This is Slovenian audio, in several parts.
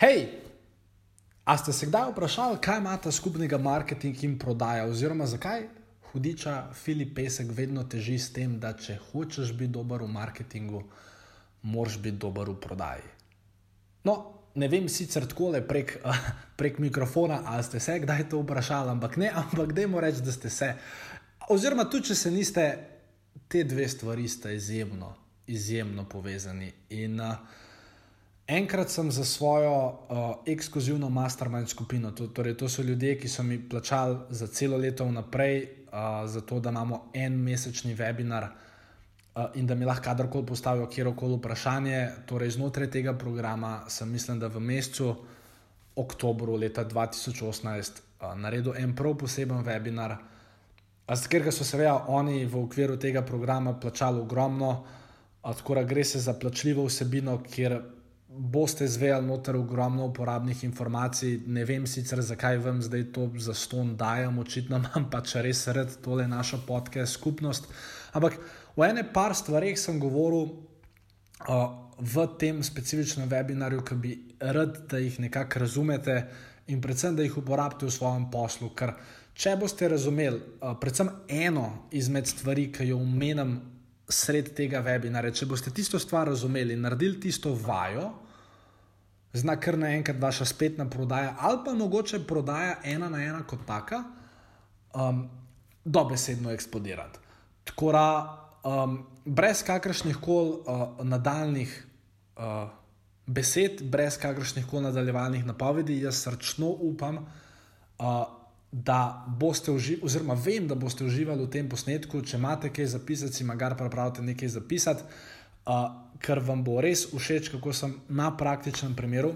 Hej, a ste se kdaj vprašali, kaj imata skupnega marketing in prodaja, oziroma zakaj hudiča Filip Pesek vedno teži s tem, da če hočeš biti dober v marketingu, moraš biti dober v prodaji? No, ne vem sicer tako le prek, prek mikrofona, ali ste se kdaj to vprašali, ampak ne, ampak dajmo reči, da ste se. Oziroma, tudi če se niste, te dve stvari sta izjemno, izjemno povezani. In, uh, Enkrat sem za svojo uh, ekskluzivno mastermind skupino, to, torej to so ljudje, ki so mi plačali za celo leto vnaprej, uh, zato da imamo en mesečni webinar uh, in da mi lahko kadarkoli postavijo kjerkoli vprašanje. Torej, znotraj tega programa sem, mislim, da v mesecu oktobru leta 2018 uh, naredil en prav poseben webinar, ker so seveda oni v okviru tega programa plačali ogromno, uh, tako da gre se za plačljivo vsebino, kjer boste zvedeli noter ogromno uporabnih informacij. Ne vem sicer, zakaj vam zdaj to za ston dajem, očitno imam pač res red tole našo podcast skupnost. Ampak o ene par stvarih sem govoril uh, v tem specifičnem webinarju, ki bi rad, da jih nekako razumete in predvsem, da jih uporabite v svojem poslu. Ker če boste razumeli, uh, predvsem eno izmed stvari, ki jo omenjam sred tega webinarja. Če boste tisto stvar razumeli in naredili tisto vajo, zna kar naenkrat vaša spletna prodaja ali pa mogoče prodaja ena na ena kot taka, um, dobesedno eksplodirati. Tako da, um, brez kakršnih koli uh, nadaljnih uh, besed, brez kakršnih koli nadaljevalnih napovedi, jaz srčno upam. Uh, da boste uživali, oziroma vem, da boste uživali v tem posnetku. Če imate kaj zapisati, si magar prapravite nekaj zapisati, uh, ker vam bo res všeč, kako sem na praktičnem primeru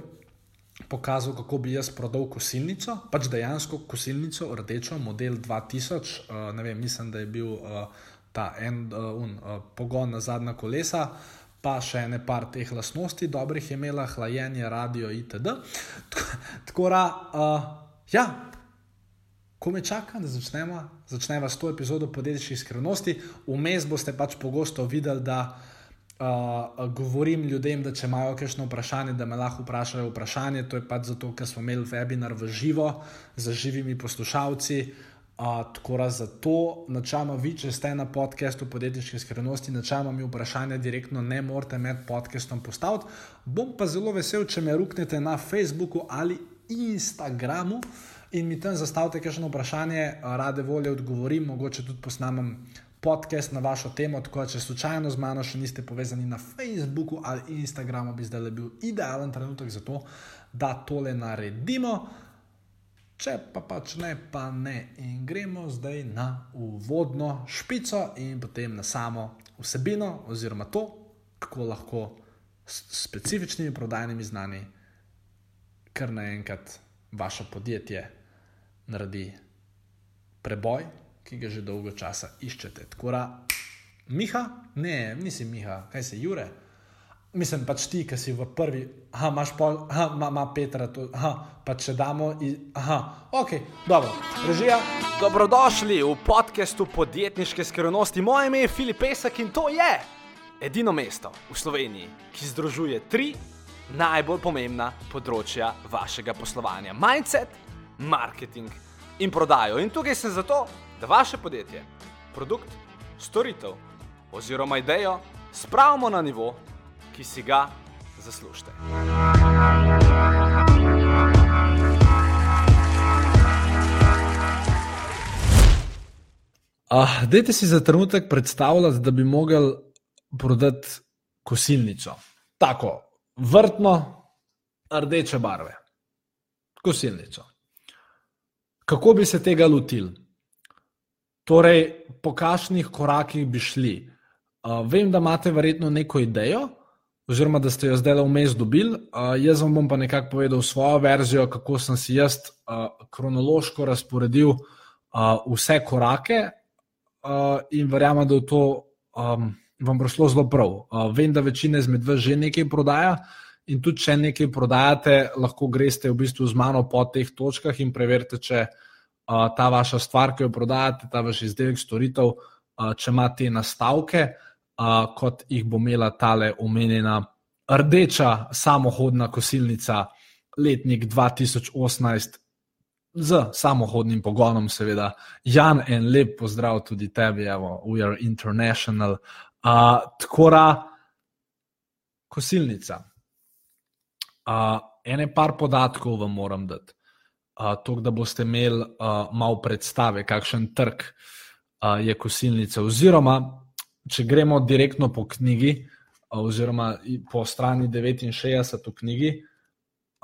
pokazal, kako bi jaz prodal kosilnico, pač dejansko kosilnico, rdečo, model 2000, uh, ne vem, mislim, da je bil uh, ta en uh, un, uh, pogon na zadnja kolesa. Pa še ene par teh lastnosti, dobrih je imela, hlajenje, radio, itd. Tako da, uh, ja, ko me čaka, da začnemo, začnemo s to epizodo podjetniških skrivnosti. Vmes boste pač pogosto videli, da uh, govorim ljudem, da če imajo kakšno vprašanje, da me lahko vprašajo vprašanje. To je pač zato, ker smo imeli webinar v živo z živimi poslušalci. Uh, tako da zato, načeloma, vi, če ste na podkastu podjetniške skrivnosti, načeloma mi vprašanje direktno ne morete med podcastom postaviti. Bom pa zelo vesel, če me ruknete na Facebooku ali Instagramu in mi tam zastavite kakšno vprašanje, rade volje odgovorim, mogoče tudi posnamem podcast na vašo temo. Tako da, če slučajno z mano še niste povezani na Facebooku ali Instagramu, bi zdaj bil idealen trenutek za to, da tole naredimo. Če pa pač ne, pa ne. In gremo zdaj na uvodno špico in potem na samo vsebino, oziroma to, kako lahko s specifičnimi prodajnimi znani, kar naenkrat vaše podjetje naredi preboj, ki ga že dolgo časa iščete. Tako da, Miha, ne, nisi Miha, kaj se Jure. Mislim pač ti, ki si v prvi, aha, imaš pol, aha, ima, ima Petra, to, aha, pa če damo, iz, aha, ok, dobro, režija. Dobrodošli v podkastu podjetniške skrivnosti. Moje ime je Filip Pesek in to je edino mesto v Sloveniji, ki združuje tri najbolj pomembna področja vašega poslovanja: mindset, marketing in prodajo. In tukaj sem zato, da vaše podjetje, produkt, storitev oziroma idejo spravimo na nivo, ki si ga zaslužite. Uh, dajte si za trenutek predstavljati, da bi mogel prodati kosilnico. Tako, vrtno, rdeče barve. Kosilnico. Kako bi se tega lotili? Torej, po kakšnih korakih bi šli? Uh, vem, da imate verjetno neko idejo, oziroma da ste jo zdaj vmes dobili. Uh, jaz vam bom pa nekako povedal svojo verzijo, kako sem si jaz uh, kronološko razporedil uh, vse korake uh, in verjamem, da je to um, vam prišlo zelo prav. Uh, vem, da večina izmed vas že nekaj prodaja. In tudi, če nekaj prodajate, lahko greste v bistvu z mano po teh točkah in preverite, če uh, ta vaša stvar, ki jo prodajate, ta vaš izdelek, storitev, uh, če ima te nastavke, uh, kot jih bo imela tale omenjena rdeča samohodna kosilnica letnik 2018 z samohodnim pogonom, seveda. Jan, en lep pozdrav tudi tebi, evo, we are international. Uh, tako da, kosilnica. Uh, ene par podatkov vam moram dati. Uh, to, da boste imeli uh, malo predstave, kakšen trg uh, je kosilnica. Oziroma, če gremo direktno po knjigi, uh, oziroma po strani 69 v knjigi, uh,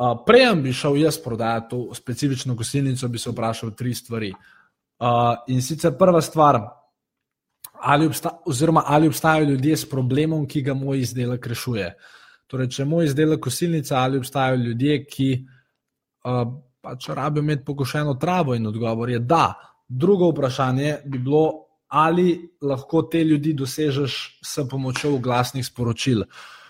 Uh, Prej bi šel jaz prodajati to specifično kosilnico, bi se vprašal tri stvari. Uh, in sicer prva stvar, ali, obsta ali obstajajo ljudje s problemom, ki ga moj izdelek rešuje. Torej, če moj izdelek kosilnica, ali obstajajo ljudje, ki uh, pač rabijo imeti pokošeno travo, in odgovor je da. Drugo vprašanje bi bilo, ali lahko te ljudi dosežeš s pomočjo glasnih sporočil. Uh,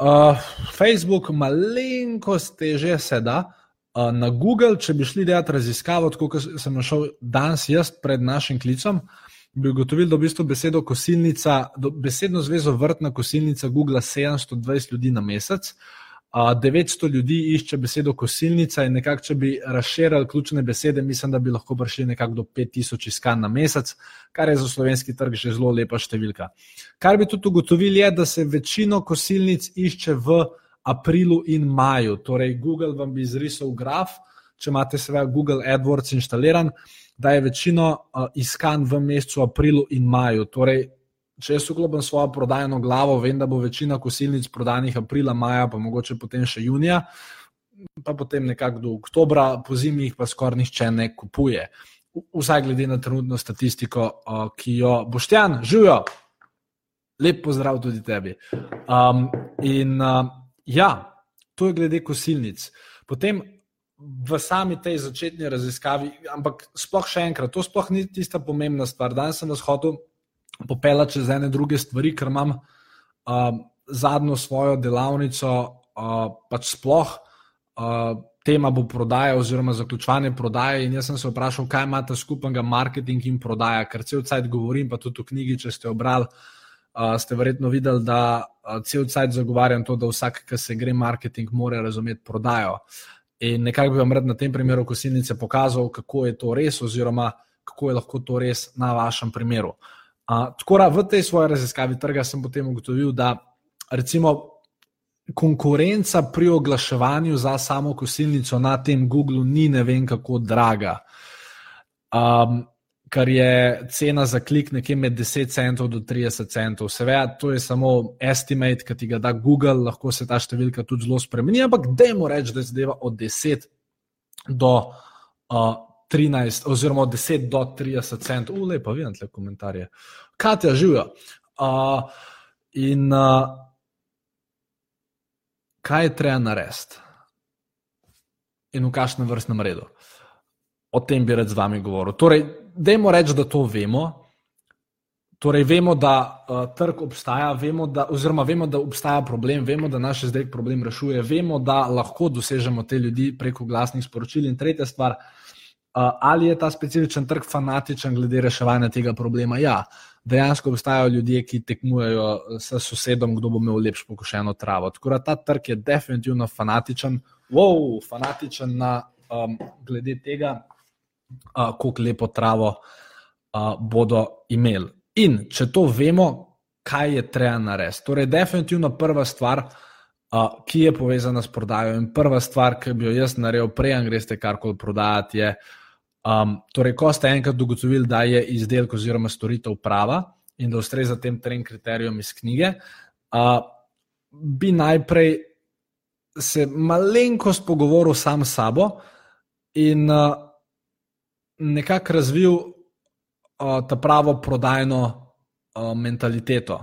Uh, Facebook, malenkost teže se da. Uh, na Google, če bi šli delati raziskavo, tako kot sem šel danes, jaz pred našim klicem, bi ugotovil, da v bistvu besedo kosilnica, besedno zvezo vrtna kosilnica Google 720 ljudi na mesec. Uh, 900 ljudi išče besedo kosilnica in nekako, če bi razširili ključne besede, mislim, da bi lahko prišli nekako do 5000 iskanj na mesec, kar je za slovenski trg že zelo lepa številka. Kar bi tudi ugotovili, je, da se večino kosilnic išče v aprilu in maju. Torej, Google vam bi izrisal graf, če imate seveda Google AdWords inštaliran, da je večino iskanj v mesecu aprilu in maju. Torej, če jaz uklopim svojo prodajno glavo, vem, da bo večina kosilnic prodanih aprila, maja, pa mogoče potem še junija, pa potem nekako do oktobra, po zimi jih pa skoraj nihče ne kupuje. Vsaj glede na trenutno statistiko, ki jo boš tam, živijo. Lep pozdrav tudi tebi. Um, in uh, ja, to je glede kosilnic. Potem v sami tej začetni raziskavi, ampak sploh še enkrat, to sploh ni tista pomembna stvar. Danes sem vas hotel popela čez ene druge stvari, ker imam uh, zadnjo svojo delavnico, uh, pač sploh uh, tema bo prodaja oziroma zaključovanje prodaje. In jaz sem se vprašal, kaj imate skupnega marketing in prodaja, ker cel cajt govorim, pa tudi v knjigi, če ste obrali. Uh, ste verjetno videli, da uh, cel cajt zagovarjam to, da vsak, ki se gre marketing, mora razumeti prodajo. In nekako bi vam rad na tem primeru kosilnice pokazal, kako je to res, oziroma kako je lahko to res na vašem primeru. Uh, tako da v tej svoji raziskavi trga sem potem ugotovil, da recimo konkurenca pri oglaševanju za samo kosilnico na tem Google ni ne vem kako draga. Um, Kar je cena za klik nekje med 10 centov do 30 centov. Seveda, to je samo estimate, ki ti ga da Google, lahko se ta številka tudi zelo spremeni, ampak dajmo reči, da je zdaj od 10 do uh, 13, oziroma 10 do 30 centov, ule pa vidim te komentarje. Katja živijo. Uh, in uh, kaj je treba narediti? In v kakšnem vrstnem redu? O tem bi rad z vami govoril. Torej, dajmo reči, da to vemo. Torej, vemo, da uh, trg obstaja, vemo, da, oziroma vemo, da obstaja problem, vemo, da naš zdaj problem rešuje, vemo, da lahko dosežemo te ljudi preko glasnih sporočil. In tretja stvar, uh, ali je ta specifičen trg fanatičen glede reševanja tega problema? Ja, dejansko obstajajo ljudje, ki tekmujejo s sosedom, kdo bo imel lepšo pokošeno travo. Tako da ta trg je definitivno fanatičen, wow, fanatičen na um, glede tega, uh, koliko lepo travo uh, bodo imeli. In če to vemo, kaj je treba narediti. Torej, definitivno prva stvar. Uh, ki je povezana s prodajo. In prva stvar, ki bi jo jaz naredil, prej, greste karkoli prodajati, je Um, torej, ko ste enkrat ugotovili, da je izdelek oziroma storitev prava in da ustreza tem trem kriterijem iz knjige, uh, bi najprej se malenkost pogovoril sam s sabo in uh, nekako razvil uh, ta pravo prodajno uh, mentaliteto.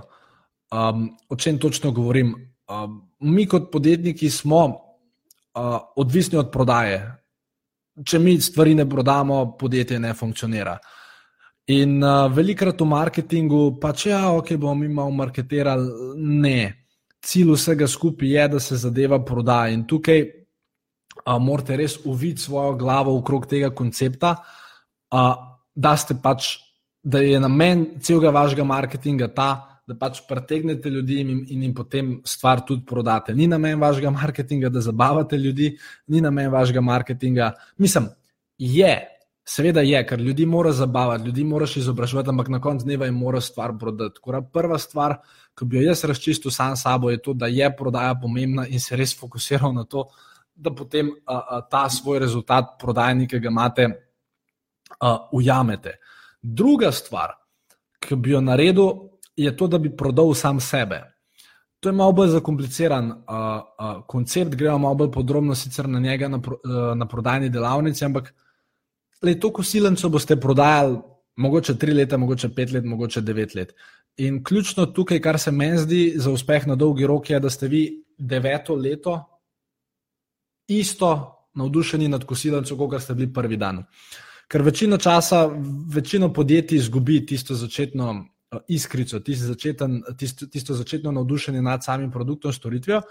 Um, o čem točno govorim? Um, mi, kot podjetniki, smo uh, odvisni od prodaje če mi stvari ne prodamo, podjetje ne funkcionira. In uh, velikrat v marketingu, pa če ja, ok, bomo mi malo marketirali, ne. Cilj vsega skupaj je, da se zadeva proda. In tukaj uh, morate res uviti svojo glavo okrog tega koncepta, uh, da, pač, da je namen celega vašega marketinga ta, da pač pretegnete ljudi in, in jim potem stvar tudi prodate. Ni namen vašega marketinga, da zabavate ljudi, ni namen vašega marketinga. Mislim, je, seveda je, ker ljudi mora zabavati, ljudi moraš izobraževati, ampak na koncu dneva jim mora stvar prodati. Kora prva stvar, ki bi jo jaz razčistil sam sabo, je to, da je prodaja pomembna in se res fokusiral na to, da potem a, a, ta svoj rezultat prodajnika, ki ga imate, a, ujamete. Druga stvar, ki bi jo naredil, je to, da bi prodal sam sebe. To je malo bolj zakompliciran uh, uh, koncept, gremo malo bolj podrobno sicer na njega, na, pro, uh, na prodajni delavnici, ampak le, to kosilenco boste prodajali mogoče tri leta, mogoče pet let, mogoče devet let. In ključno tukaj, kar se meni zdi za uspeh na dolgi rok, je, da ste vi deveto leto isto navdušeni nad kosilenco, kot ste bili prvi dan. Ker večino časa, večino podjetij izgubi tisto začetno Eh, iskrico, tisto, začeten, tisto, tisto začetno navdušenje nad samim produktom, storitvijo,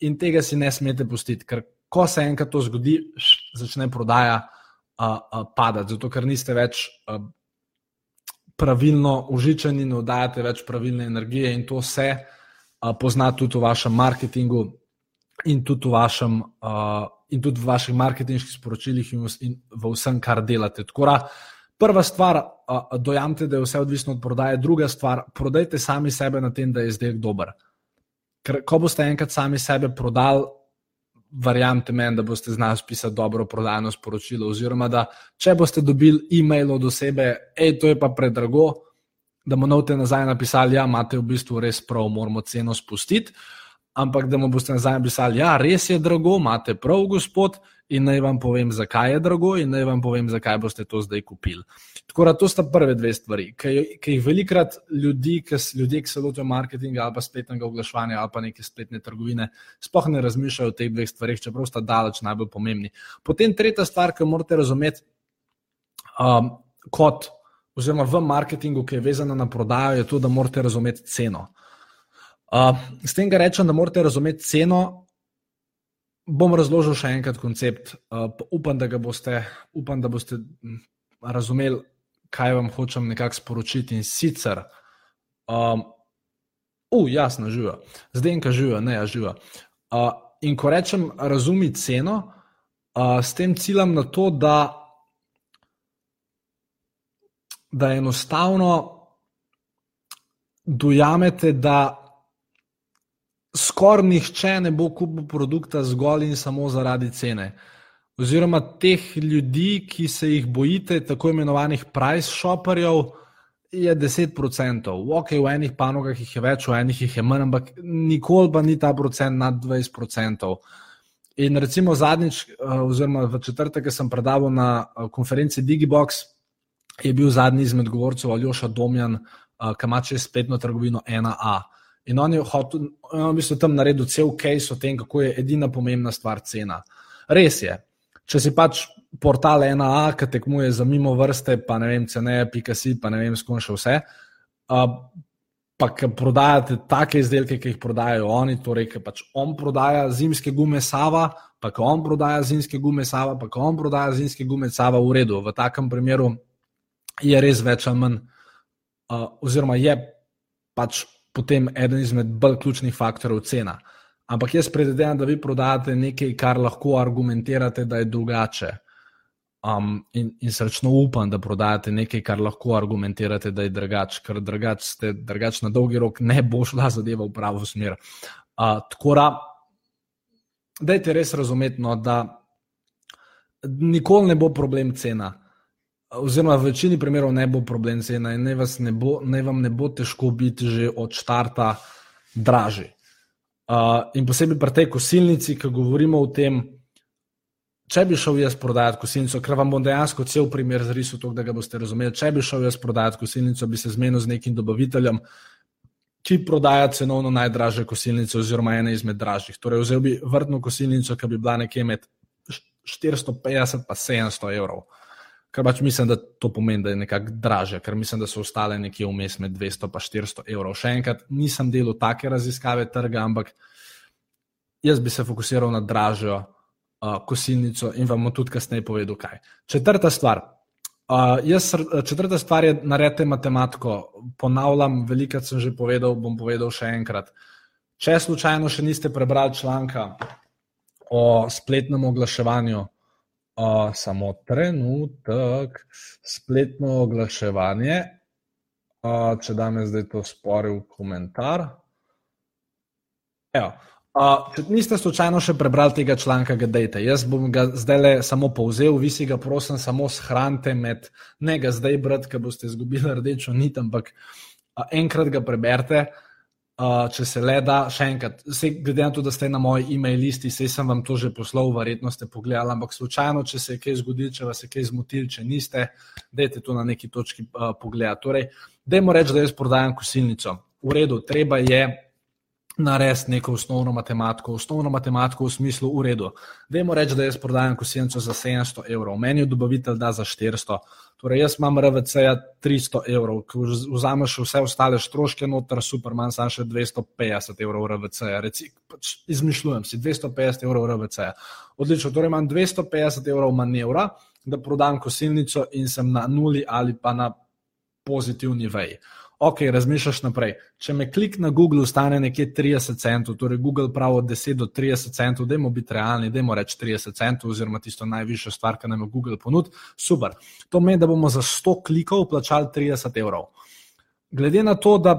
in tega si ne smete pustiti, ker ko se enkrat to zgodi, začne prodaja uh, uh, padati, zato ker niste več uh, pravilno užičeni, ne oddajate več pravilne energije in to se uh, pozna tudi v vašem marketingu in tudi v, vašem, uh, in tudi v vaših marketinških sporočilih in v, in v vsem, kar delate. Tako da, Prva stvar, dojamte, da je vse odvisno od prodaje, druga stvar, prodajte sami sebe na tem, da je izdelek dober. Ker ko boste enkrat sami sebe prodali, verjamete meni, da boste znali pisati dobro prodajno sporočilo. Oziroma, da če boste dobili e-mail od osebe, hej, to je pa predrago, da mu novte nazaj napisali, ja, imate v bistvu res prav, moramo ceno spustiti. Ampak da mu boste nazaj napisali, ja, res je drago, imate prav, gospod, in naj vam povem, zakaj je drago, in naj vam povem, zakaj boste to zdaj kupili. Tako da to sta prve dve stvari, ki jih velikrat ljudi, ljudje, ki se lotijo marketinga ali pa spletnega oglaševanja ali pa neke spletne trgovine, sploh ne razmišljajo o teh dveh stvarih, čeprav sta daleč najbolj pomembni. Potem tretja stvar, ki jo morate razumeti um, kot, oziroma v marketingu, ki je vezana na prodajo, je to, da morate razumeti ceno. Uh, s tem, kar rečem, da morate razumeti ceno, bom razložil še enkrat koncept. Uh, upam, da boste, upam, da boste razumeli, kaj vam hočem nekako sporočiti. In sicer, um, uh, jasno, živijo, zdaj enka živijo, ne, ja, živijo. Uh, in ko rečem, razumi ceno, uh, s tem ciljam na to, da, da enostavno dojamete, da skoraj nihče ne bo kupil produkta zgolj in samo zaradi cene. Oziroma, teh ljudi, ki se jih bojite, tako imenovanih price shopperjev, je 10%. Ok, v enih panogah jih je več, v enih jih je manj, ampak nikoli pa ni ta procent nad 20%. In recimo zadnjič, eh, oziroma v četrtek, ki sem predaval na eh, konferenci Digibox, je bil zadnji izmed govorcev Aljoša Domjan, eh, čez spletno trgovino 1A. In on je hotel, on v bistvu tam naredil cel case o tem, kako je edina pomembna stvar cena. Res je, če si pač portal 1A, ki tekmuje za mimo vrste, pa ne vem, ceneje, pika si, pa ne vem, skon še vse. Uh, pa ki prodajate take izdelke, ki jih prodajajo oni, torej, ki pač on prodaja zimske gume Sava, pa ki on prodaja zimske gume Sava, pa ki on prodaja zimske gume Sava, v redu. V takem primeru je res več ali manj, uh, oziroma je pač potem eden izmed bolj ključnih faktorjev cena. Ampak jaz predvidevam, da vi prodajate nekaj, kar lahko argumentirate, da je drugače. Um, in, in srčno upam, da prodajate nekaj, kar lahko argumentirate, da je drugače, ker drugače ste, drugače na dolgi rok ne bo šla zadeva v pravo smer. Uh, tako da, dajte res razumeti, no, da nikoli ne bo problem cena oziroma v večini primerov ne bo problem cena in naj, ne bo, naj vam ne bo težko biti že od starta dražji. Uh, in posebej pri tej kosilnici, ki govorimo o tem, če bi šel jaz prodajati kosilnico, ker vam bom dejansko cel primer zrisal, tako da ga boste razumeli. Če bi šel jaz prodajati kosilnico, bi se zmenil z nekim dobaviteljem, ki prodaja cenovno najdražje kosilnice, oziroma ene izmed dražjih. Torej, vzel bi vrtno kosilnico, ki bi bila nekje med 450 in 700 evrov. Ker pač mislim, da to pomeni, da je nekako draže, ker mislim, da so ostale nekje vmes med 200 in 400 evrov. Še enkrat, nisem delal take raziskave trga, ampak jaz bi se fokusiral na dražjo uh, kosilnico in vam bom tudi kasneje povedal, kaj. Četrta stvar. Uh, jaz, četrta stvar je, naredite matematiko. Ponavljam, veliko sem že povedal, bom povedal še enkrat. Če slučajno še niste prebrali članka o spletnem oglaševanju, uh, samo trenutek, spletno oglaševanje, uh, če da me zdaj to sporil komentar. Evo. Uh, če niste slučajno še prebrali tega članka, ga dajte. Jaz bom ga zdaj le samo povzel, vi si ga prosim samo shranite med, ne ga zdaj brati, ker boste izgubili rdečo nit, ampak uh, enkrat ga preberite, če se le da, še enkrat. Sej, glede na to, da ste na moji e-mail listi, sej sem vam to že poslal, verjetno ste pogledali, ampak slučajno, če se je kaj zgodilo, če vas je kaj zmotil, če niste, dajte to na neki točki uh, pogledati. Torej, dajmo reči, da jaz prodajam kosilnico. V redu, treba je narediti neko osnovno matematiko, osnovno matematiko v smislu uredu. Vemo reči, da jaz prodajam kosilnico za 700 evrov, meni je dobavitelj da za 400. Torej, jaz imam RVC-ja 300 evrov, ko vzameš vse ostale stroške, noter Superman sam še 250 evrov RVC-ja. Pač izmišljujem si 250 evrov RVC-ja. Odlično, torej imam 250 evrov manevra, da prodam kosilnico in sem na nuli ali pa na pozitivni veji ok, razmišljaš naprej. Če me klik na Google stane nekje 30 centov, torej Google pravi od 10 do 30 centov, dajmo biti realni, dajmo reči 30 centov, oziroma tisto najvišjo stvar, ki nam je Google ponud, super. To pomeni, da bomo za 100 klikov plačali 30 evrov. Glede na to, da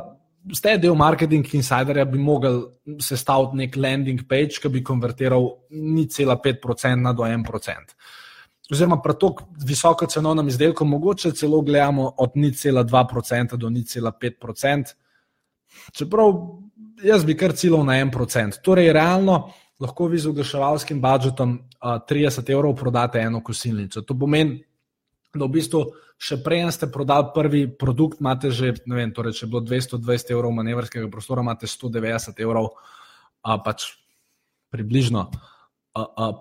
ste del marketing insiderja, bi mogel sestaviti nek landing page, ki bi konvertiral ni cela 5% na do 1% oziroma pri tako visoko cenovnem izdelku, mogoče celo gledamo od 0,2% do 0,5%. Čeprav jaz bi kar ciljal na 1%. Torej, realno lahko vi z oglaševalskim budžetom uh, 30 evrov prodate eno kosilnico. To pomeni, da v bistvu še prej ste prodali prvi produkt, imate že, ne vem, torej, če je bilo 220 evrov manevrskega prostora, imate 190 evrov, uh, pač približno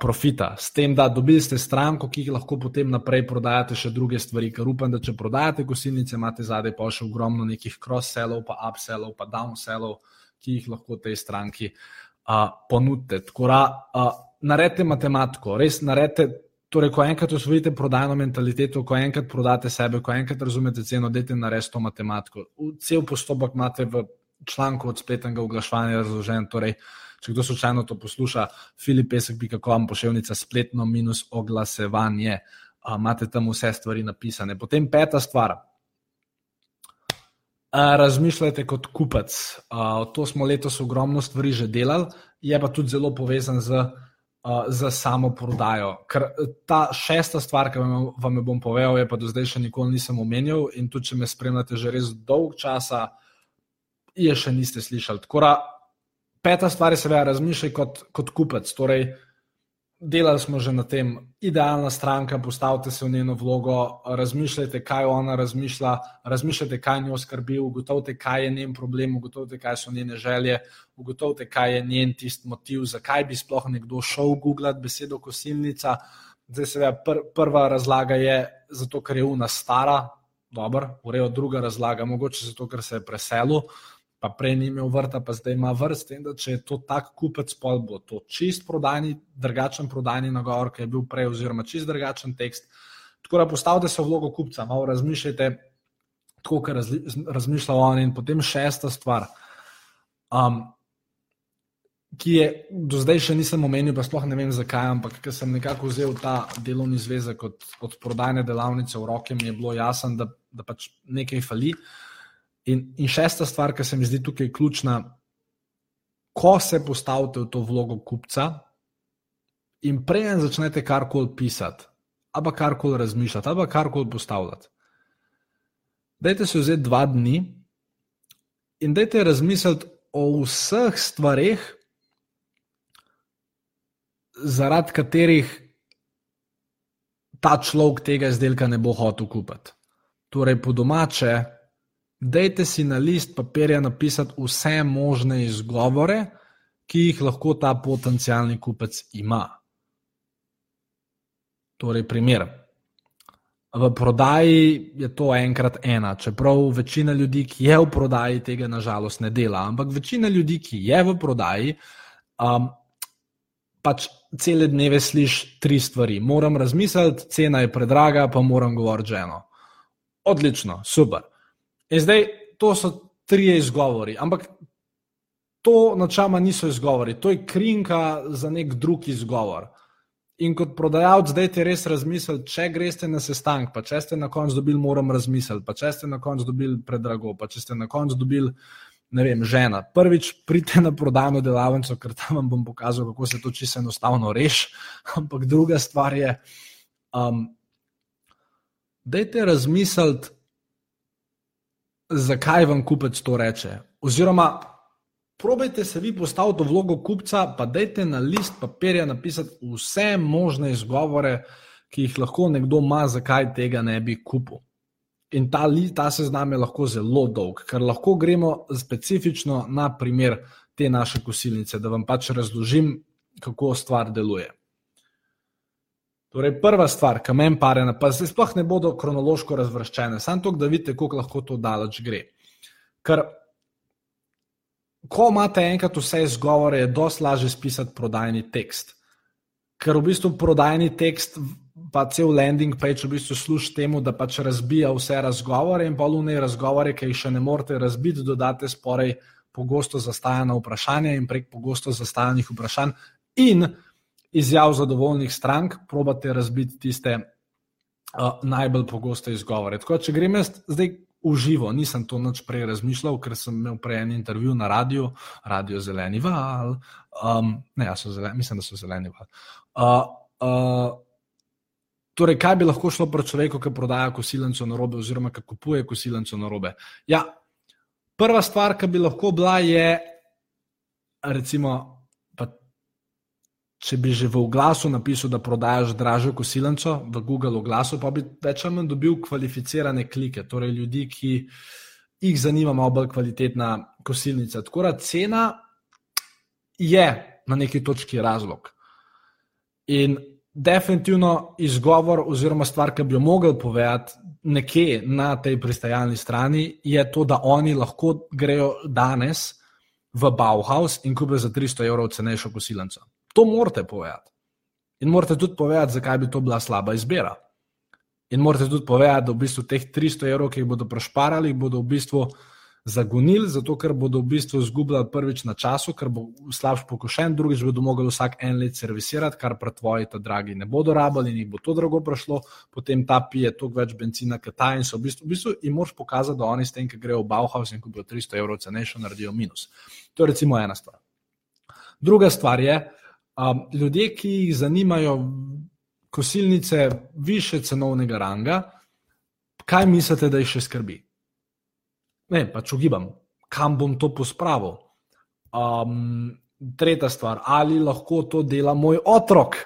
profita, s tem, da dobili ste stranko, ki jih lahko potem naprej prodajate še druge stvari. Ker upam, da če prodajate gosilnice, imate zadaj pa še ogromno nekih cross-sellov, pa up-sellov, pa down-sellov, ki jih lahko tej stranki uh, ponudite. Tako da uh, naredite matematiko, res naredite. Torej, ko enkrat usvojite prodajno mentaliteto, ko enkrat prodate sebe, ko enkrat razumete ceno, dajte narediti to matematiko. Cel postopek imate v članku od spletnega oglaševanja razložen. Torej, uh, če kdo slučajno to posluša, filipesek.com, pošiljnica spletno minus oglasevanje. Imate tam vse stvari napisane. Potem peta stvar. Razmišljajte kot kupec. To smo letos ogromno stvari že delali, je pa tudi zelo povezan z, z samo prodajo. Ker ta šesta stvar, ki vam jo bom povedal, je pa do zdaj še nikoli nisem omenil in tudi če me spremljate že res dolg časa, je še niste slišali. Tako da Peta stvar je, seveda, razmišljaj kot, kot kupec. Torej, delali smo že na tem, idealna stranka, postavite se v njeno vlogo, razmišljajte, kaj ona razmišlja, razmišljajte, kaj njo skrbi, ugotovite, kaj je njen problem, ugotovite, kaj so njene želje, ugotovite, kaj je njen tisti motiv, zakaj bi sploh nekdo šel googlati besedo kosilnica. Zdaj, seveda, pr prva razlaga je zato, ker je una stara, dobro, urejo druga razlaga, mogoče zato, ker se je preselil pa prej ni imel vrta, pa zdaj ima vrst. In da če je to tak kupec, pol bo to čist prodajni, drugačen prodajni nagovor, ki je bil prej, oziroma čist drugačen tekst. Tako da postavite se v vlogo kupca, malo razmišljajte, tako kot razmišlja on. In potem šesta stvar, um, ki je do zdaj še nisem omenil, pa sploh ne vem zakaj, ampak ker sem nekako vzel ta delovni zvezek od, od prodajne delavnice v roke, mi je bilo jasno, da, da pač nekaj fali. In, in šesta stvar, ki se mi zdi tukaj ključna, ko se postavite v to vlogo kupca in prej začnete karkoli pisati, ali karkoli razmišljati, ali karkoli postavljati. Dajte se vzeti dva dni in dajte razmisliti o vseh stvarih, zaradi katerih ta človek tega izdelka ne bo hotel kupiti. Torej, po domače, dajte si na list papirja napisati vse možne izgovore, ki jih lahko ta potencijalni kupec ima. Torej, primer. V prodaji je to enkrat ena, čeprav večina ljudi, ki je v prodaji, tega nažalost ne dela. Ampak večina ljudi, ki je v prodaji, um, pač cele dneve slišiš tri stvari. Moram razmisliti, cena je predraga, pa moram govoriti ženo. Odlično, super. In zdaj to so tri izgovori, ampak to načama niso izgovori, to je krinka za nek drug izgovor. In kot prodajalec, zdaj ti res razmisliti, če greste na sestank, pa če ste na koncu dobili, moram razmisliti, pa če ste na koncu dobili predrago, pa če ste na koncu dobili ne vem, žena. Prvič pridite na prodajno delavnico, ker tam vam bom pokazal, kako se to čisto enostavno reši. Ampak druga stvar je, um, dajte razmisliti, zakaj vam kupec to reče. Oziroma, probejte se vi postaviti v vlogo kupca, pa dajte na list papirja napisati vse možne izgovore, ki jih lahko nekdo ima, zakaj tega ne bi kupil. In ta, ta seznam je lahko zelo dolg, ker lahko gremo specifično na primer te naše kosilnice, da vam pač razložim, kako stvar deluje. Torej, prva stvar, ki meni pare, pa se sploh ne bodo kronološko razvrščene, samo to, da vidite, kako lahko to daleč gre. Ker, ko imate enkrat vse izgovore, je dosti lažje spisati prodajni tekst. Ker v bistvu prodajni tekst pa cel landing page v bistvu služi temu, da pač razbija vse razgovore in polune razgovore, ki jih še ne morete razbiti, dodate sporej pogosto zastajana vprašanja in prek pogosto zastajanih vprašanj in izjav zadovoljnih strank, probate razbiti tiste uh, najbolj pogoste izgovore. Tako, če grem jaz zdaj v živo, nisem to nič prej razmišljal, ker sem imel prej en intervju na radiju, radio Zeleni val, um, ne, ja, zeleni, mislim, da so zeleni val. Uh, uh, Torej, kaj bi lahko šlo pri človeku, ki prodaja kosilnico na robe, oziroma ki kupuje kosilnico na robe? Ja, prva stvar, ki bi lahko bila, je, recimo, če bi že v oglasu napisal, da prodajaš dražjo kosilnico, v Google oglasu, pa bi več ali manj dobil kvalificirane klike, torej ljudi, ki jih zanima malo bolj kvalitetna kosilnica. Tako da cena je na neki točki razlog. In definitivno izgovor, oziroma stvar, ki bi jo mogli povedati nekje na tej pristajalni strani, je to, da oni lahko grejo danes v Bauhaus in kupijo za 300 evrov cenejšo kosilnico. To morate povedati. In morate tudi povedati, zakaj bi to bila slaba izbira. In morate tudi povedati, da v bistvu teh 300 evrov, ki jih bodo prešparali, bodo v bistvu zagonili, zato ker bodo v bistvu izgubljali prvič na času, ker bo slabš pokošen, drugič bodo mogli vsak en let servisirati, kar pa tvoji ta dragi ne bodo rabili in jih bo to drago prišlo, potem ta pije toliko več benzina, kot ta in so v bistvu, v bistvu jim moraš pokazati, da oni s tem, ki grejo v Bauhaus in kupijo 300 evrov cenejšo, naredijo minus. To je recimo ena stvar. Druga stvar je, um, ljudje, ki jih zanimajo kosilnice više cenovnega ranga, kaj mislite, da jih še skrbi? ne, pač ugibam, kam bom to pospravil. Um, tretja stvar, ali lahko to dela moj otrok.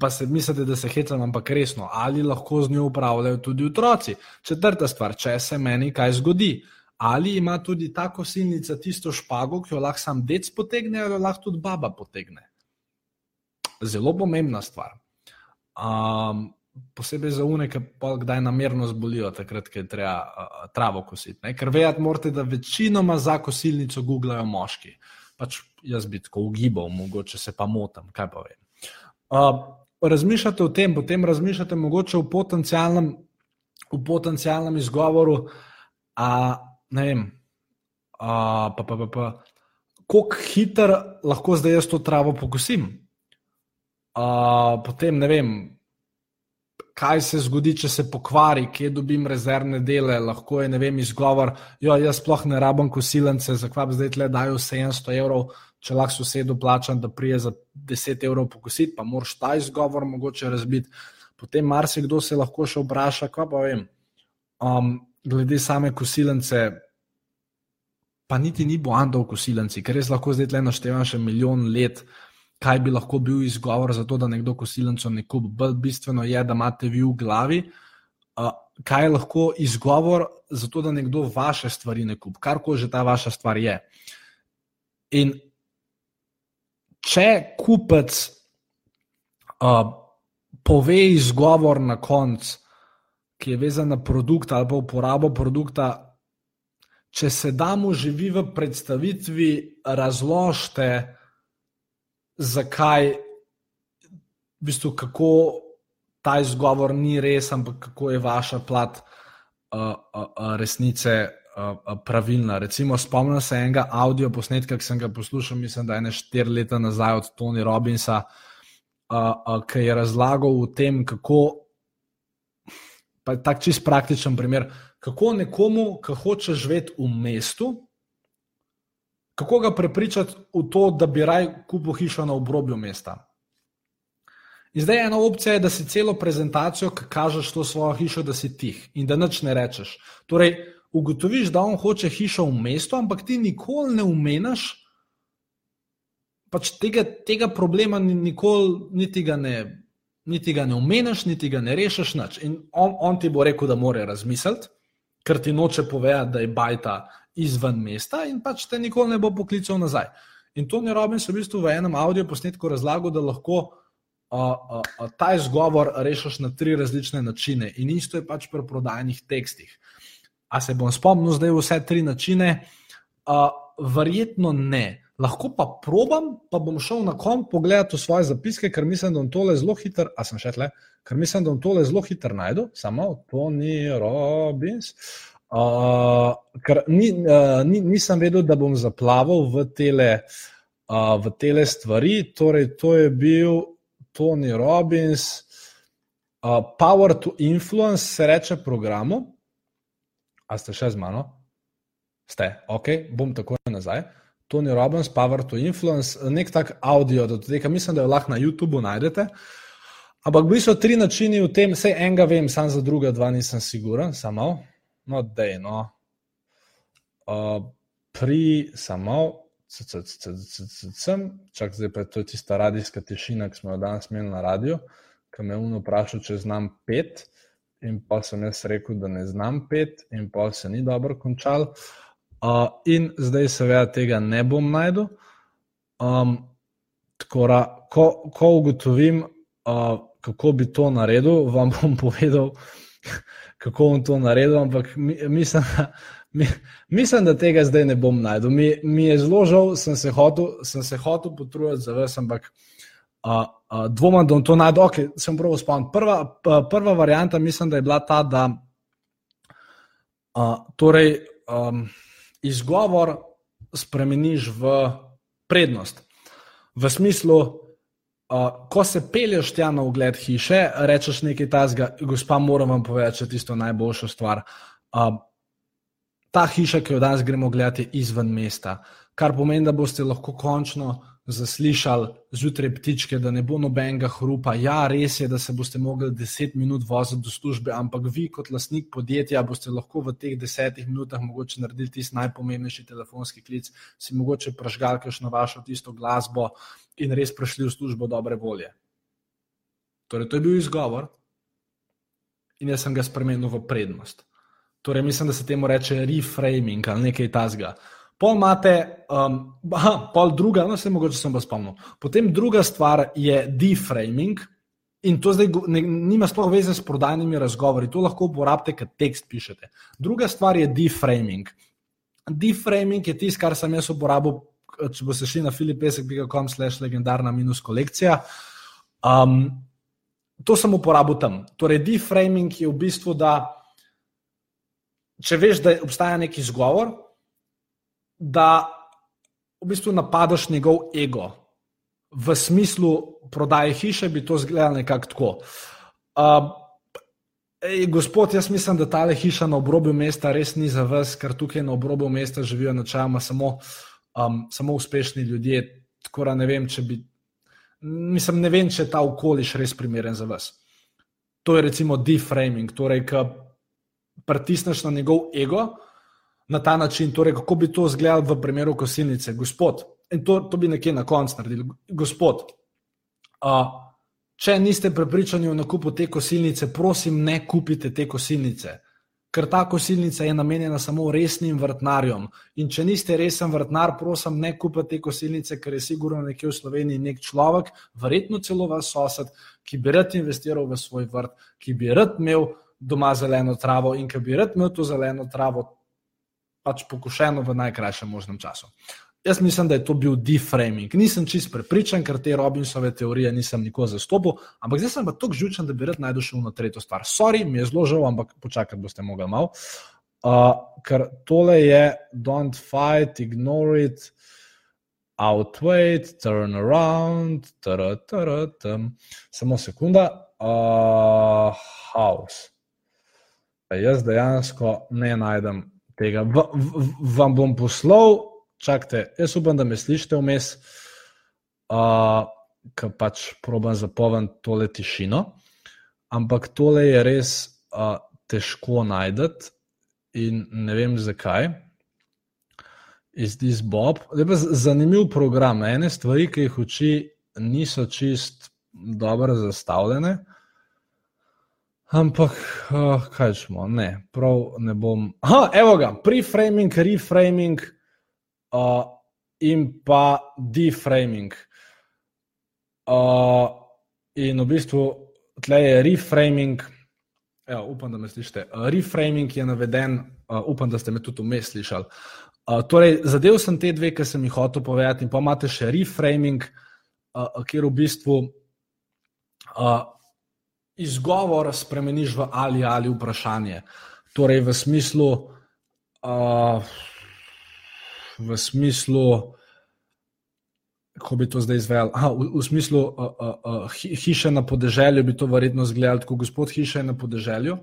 Pa se mislite, da se hecam, ampak resno, ali lahko z njo upravljajo tudi otroci. Četrta stvar, če se meni kaj zgodi, ali ima tudi ta kosilnica tisto špago, ki jo lahko sam dec potegne, ali jo lahko tudi baba potegne. Zelo pomembna stvar. Um, posebej za une, ki pa kdaj namerno zbolijo, takrat, ko je treba uh, travo kositi. Ne? Ker vedeti morate, da večinoma za kosilnico googlajo moški. Pač jaz bi tako ugibal, mogoče se pa motim, kaj pa vem. Uh, razmišljate o tem, potem razmišljate mogoče o potencialnem, v potencialnem izgovoru, a ne vem, a, pa pa pa pa. Kako hitro lahko zdaj jaz to travo pokosim? Uh, potem ne vem, kaj se zgodi, če se pokvari, kje dobim rezervne dele, lahko je ne vem, izgovor. Jo, jaz sploh ne rabim kosilence, zakaj bi zdaj tle dajo 700 evrov, če lahko sosedu plačam, da prije za 10 evrov pokositi, pa moraš ta izgovor mogoče razbiti. Potem marsikdo se lahko še vpraša, kaj pa vem. Um, glede same kosilence, pa niti ni bo andov kosilenci, ker res lahko zdaj tle naštevam še milijon let kaj bi lahko bil izgovor za to, da nekdo kosilnico ne kupi. Bolj bistveno je, da imate vi v glavi, uh, kaj je lahko izgovor za to, da nekdo vaše stvari ne kupi, kar koli že ta vaša stvar je. In če kupec uh, pove izgovor na koncu, ki je vezan na produkt ali pa uporabo produkta, če se damo živi v predstavitvi, razložite, zakaj v bistvu, kako ta izgovor ni res, ampak kako je vaša plat uh, uh, resnice uh, pravilna. Recimo, spomnim se enega audio posnetka, ki sem ga poslušal, mislim, da je ne štiri leta nazaj od Tony Robinsa, uh, uh, ki je razlagal o tem, kako. Pa je tak čist praktičen primer, kako nekomu, ki hoče živeti v mestu, kako ga prepričati v to, da bi raj kupil hišo na obrobju mesta. In zdaj ena opcija je, da si celo prezentacijo, ki kažeš to svojo hišo, da si tih in da nič ne rečeš. Torej, ugotoviš, da on hoče hišo v mestu, ampak ti nikoli ne umeniš, pač tega, tega problema nikoli niti ga ne. Niti ga ne omeniš, niti ga ne rešiš. In on, on ti bo rekel, da mora razmisliti, ker ti noče povedati, da je bajta izven mesta in pač te nikoli ne bo poklical nazaj. In to ne robim, sem v bistvu v enem audio posnetku razlagal, da lahko uh, uh, ta izgovor rešiš na tri različne načine. In isto je pač pri prodajnih tekstih. A se bom spomnil zdaj vse tri načine? Uh, verjetno ne. Lahko pa probam, pa bom šel na kom pogledati svoje zapiske, ker mislim, da bom tole zelo hiter, a sem še tle, ker mislim, da bom tole zelo hiter najdu, samo to ni Robins. Uh, Uh, ni, uh, ni, nisem vedel, da bom zaplaval v tele, uh, v tele stvari. Torej, to je bil Tony Robbins, uh, Power to Influence, se reče programu. A ste še z mano? Ste, ok, bom tako nazaj. Tony Robbins, Power to Influence, nek tak audio, da tega mislim, da jo lahko na YouTubu najdete. Ampak bili so tri načini v tem, vse enega vem, sam za druga dva nisem siguren, samo no, da je no. Uh, pri samo, sem, čak zdaj pa je to tista radijska tišina, ki smo jo danes imeli na radiju, ki me je uno vprašal, če znam pet, in pa sem jaz rekel, da ne znam pet, in pa se ni dobro končal. Uh, in zdaj, seveda, tega ne bom najdel. Um, tako da, ko, ko ugotovim, uh, kako bi to naredil, vam bom povedal kako bom to naredil, ampak mislim, mislim, da tega zdaj ne bom najdel. Mi, mi je zelo žal, sem se hotel, hotel potruditi za vas, ampak uh, uh, dvomim, da bom to najdel. Okay, sem prav spomnil. Prva, prva varianta, mislim, da je bila ta, da uh, torej, um, izgovor spremeniš v prednost. V smislu, Uh, ko se pelješ tja na ogled hiše, rečeš nekaj tasga, gospa, moram vam povedati, tisto najboljša stvar. Uh, ta hiša, ki jo danes gremo gledati, je izven mesta, kar pomeni, da boste lahko končno zaslišali zjutraj ptičke, da ne bo nobenega hrupa. Ja, res je, da se boste mogli deset minut voziti do službe, ampak vi, kot lastnik podjetja, boste lahko v teh desetih minutah mogoče naredili tisti najpomembnejši telefonski klic, si mogoče pražgal kakšno vašo tisto glasbo in res prišli v službo dobre volje. Torej, to je bil izgovor in jaz sem ga spremenil v prednost. Torej, mislim, da se temu reče reframing ali nekaj tasga. Pol imate, um, aha, pol druga, no se mogoče sem vas spomnil. Potem druga stvar je deframing in to zdaj ne, nima sploh veze s prodajnimi razgovori, to lahko uporabite, ker tekst pišete. Druga stvar je deframing. Deframing je tisto, kar sem jaz uporabil, če boste šli na filipesek.com slash legendarna minus kolekcija. Um, to sem uporabil tam. Torej, deframing je v bistvu, da če veš, da obstaja neki izgovor, da v bistvu napadaš njegov ego. V smislu prodaje hiše bi to izgledalo nekako tako. Uh, ej, gospod, jaz mislim, da ta hiša na obrobju mesta res ni za vas, ker tukaj na obrobju mesta živijo načeloma samo, um, samo uspešni ljudje. Tako da ne vem, če bi. Mislim, ne vem, če je ta okoliš res primeren za vas. To je recimo deframing, torej, ki pritisneš na njegov ego na ta način, torej kako bi to izgledalo v primeru kosilnice. Gospod, in to, to bi nekje na koncu naredili. Gospod, uh, če niste prepričani o nakupu te kosilnice, prosim, ne kupite te kosilnice. Ker ta kosilnica je namenjena samo resnim vrtnarjem. In če niste resen vrtnar, prosim, ne kupite te kosilnice, ker je sigurno nekje v Sloveniji nek človek, verjetno celo vas sosed, ki bi rad investiral v svoj vrt, ki bi rad imel doma zeleno travo in ki bi rad imel to zeleno travo pač pokušeno v najkrajšem možnem času. Jaz mislim, da je to bil deframing. Nisem čist prepričan, ker te Robinsove teorije nisem nikoli zastopil, ampak zdaj sem pa tako žučen, da bi rad najdel še eno tretjo stvar. Sorry, mi je zelo žal, ampak počakati boste mogli malo. Uh, ker tole je don't fight, ignore it, outweigh, turn around, tr, tr, tr, samo sekunda, uh, house. Jaz dejansko ne najdem tega. V, v, vam bom poslal čakajte, jaz upam, da me slišite vmes, uh, ki pač probujem zapovem tole tišino. Ampak tole je res uh, težko najti in ne vem zakaj. Iz this Bob. Je pa zanimiv program. Ene stvari, ki jih uči, niso čist dobro zastavljene. Ampak, uh, kaj smo, ne, prav ne bom. Ha, evo ga, preframing, reframing uh, in pa deframing. Uh, in v bistvu tle je reframing. Ja, upam, da me slišite. Uh, reframing je naveden, uh, upam, da ste me tudi vmes slišali. Uh, torej, zadev sem te dve, ki sem jih hotel povedati, in pa imate še reframing, uh, kjer v bistvu uh, izgovor spremeniš v ali ali vprašanje. Torej, v smislu, uh, v smislu, kako bi to zdaj izvedel. V, v smislu, uh, uh, uh, hiše na podeželju bi to verjetno izgledalo, kot gospod hiše na podeželju.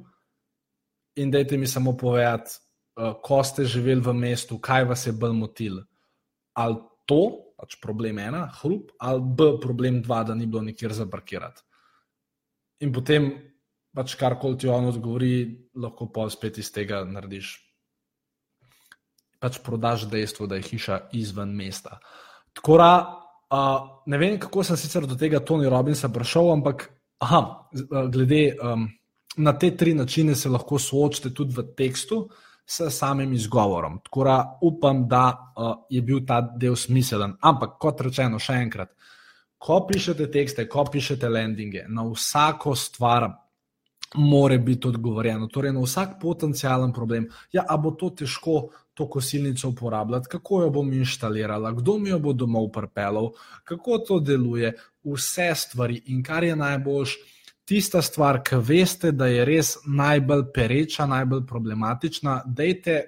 In dajte mi samo povedati, uh, ko ste živeli v mestu, kaj vas je bolj motil. Ali to, pač problem ena, hrup, ali b, problem dva, da ni bilo nikjer zaparkirati. In potem, pač karkoli ti on odgovori, lahko pa spet iz tega narediš pač prodaš dejstvo, da je hiša izven mesta. Tako da, uh, ne vem, kako sem sicer do tega Tony Robinsa prišel, ampak aha, glede um, na te tri načine se lahko soočite tudi v tekstu s samim izgovorom. Tako da upam, da uh, je bil ta del smiselen. Ampak kot rečeno, še enkrat, ko pišete tekste, ko pišete landinge, na vsako stvar. More biti odgovorjeno, torej na vsak potencijalen problem. Ja, a bo to težko, to kosilnico uporabljati, kako jo bom inštalirala, kdo mi jo bo domov pripeljal, kako to deluje, vse stvari. In kar je najboljš, tista stvar, ki veste, da je res najbolj pereča, najbolj problematična, dejte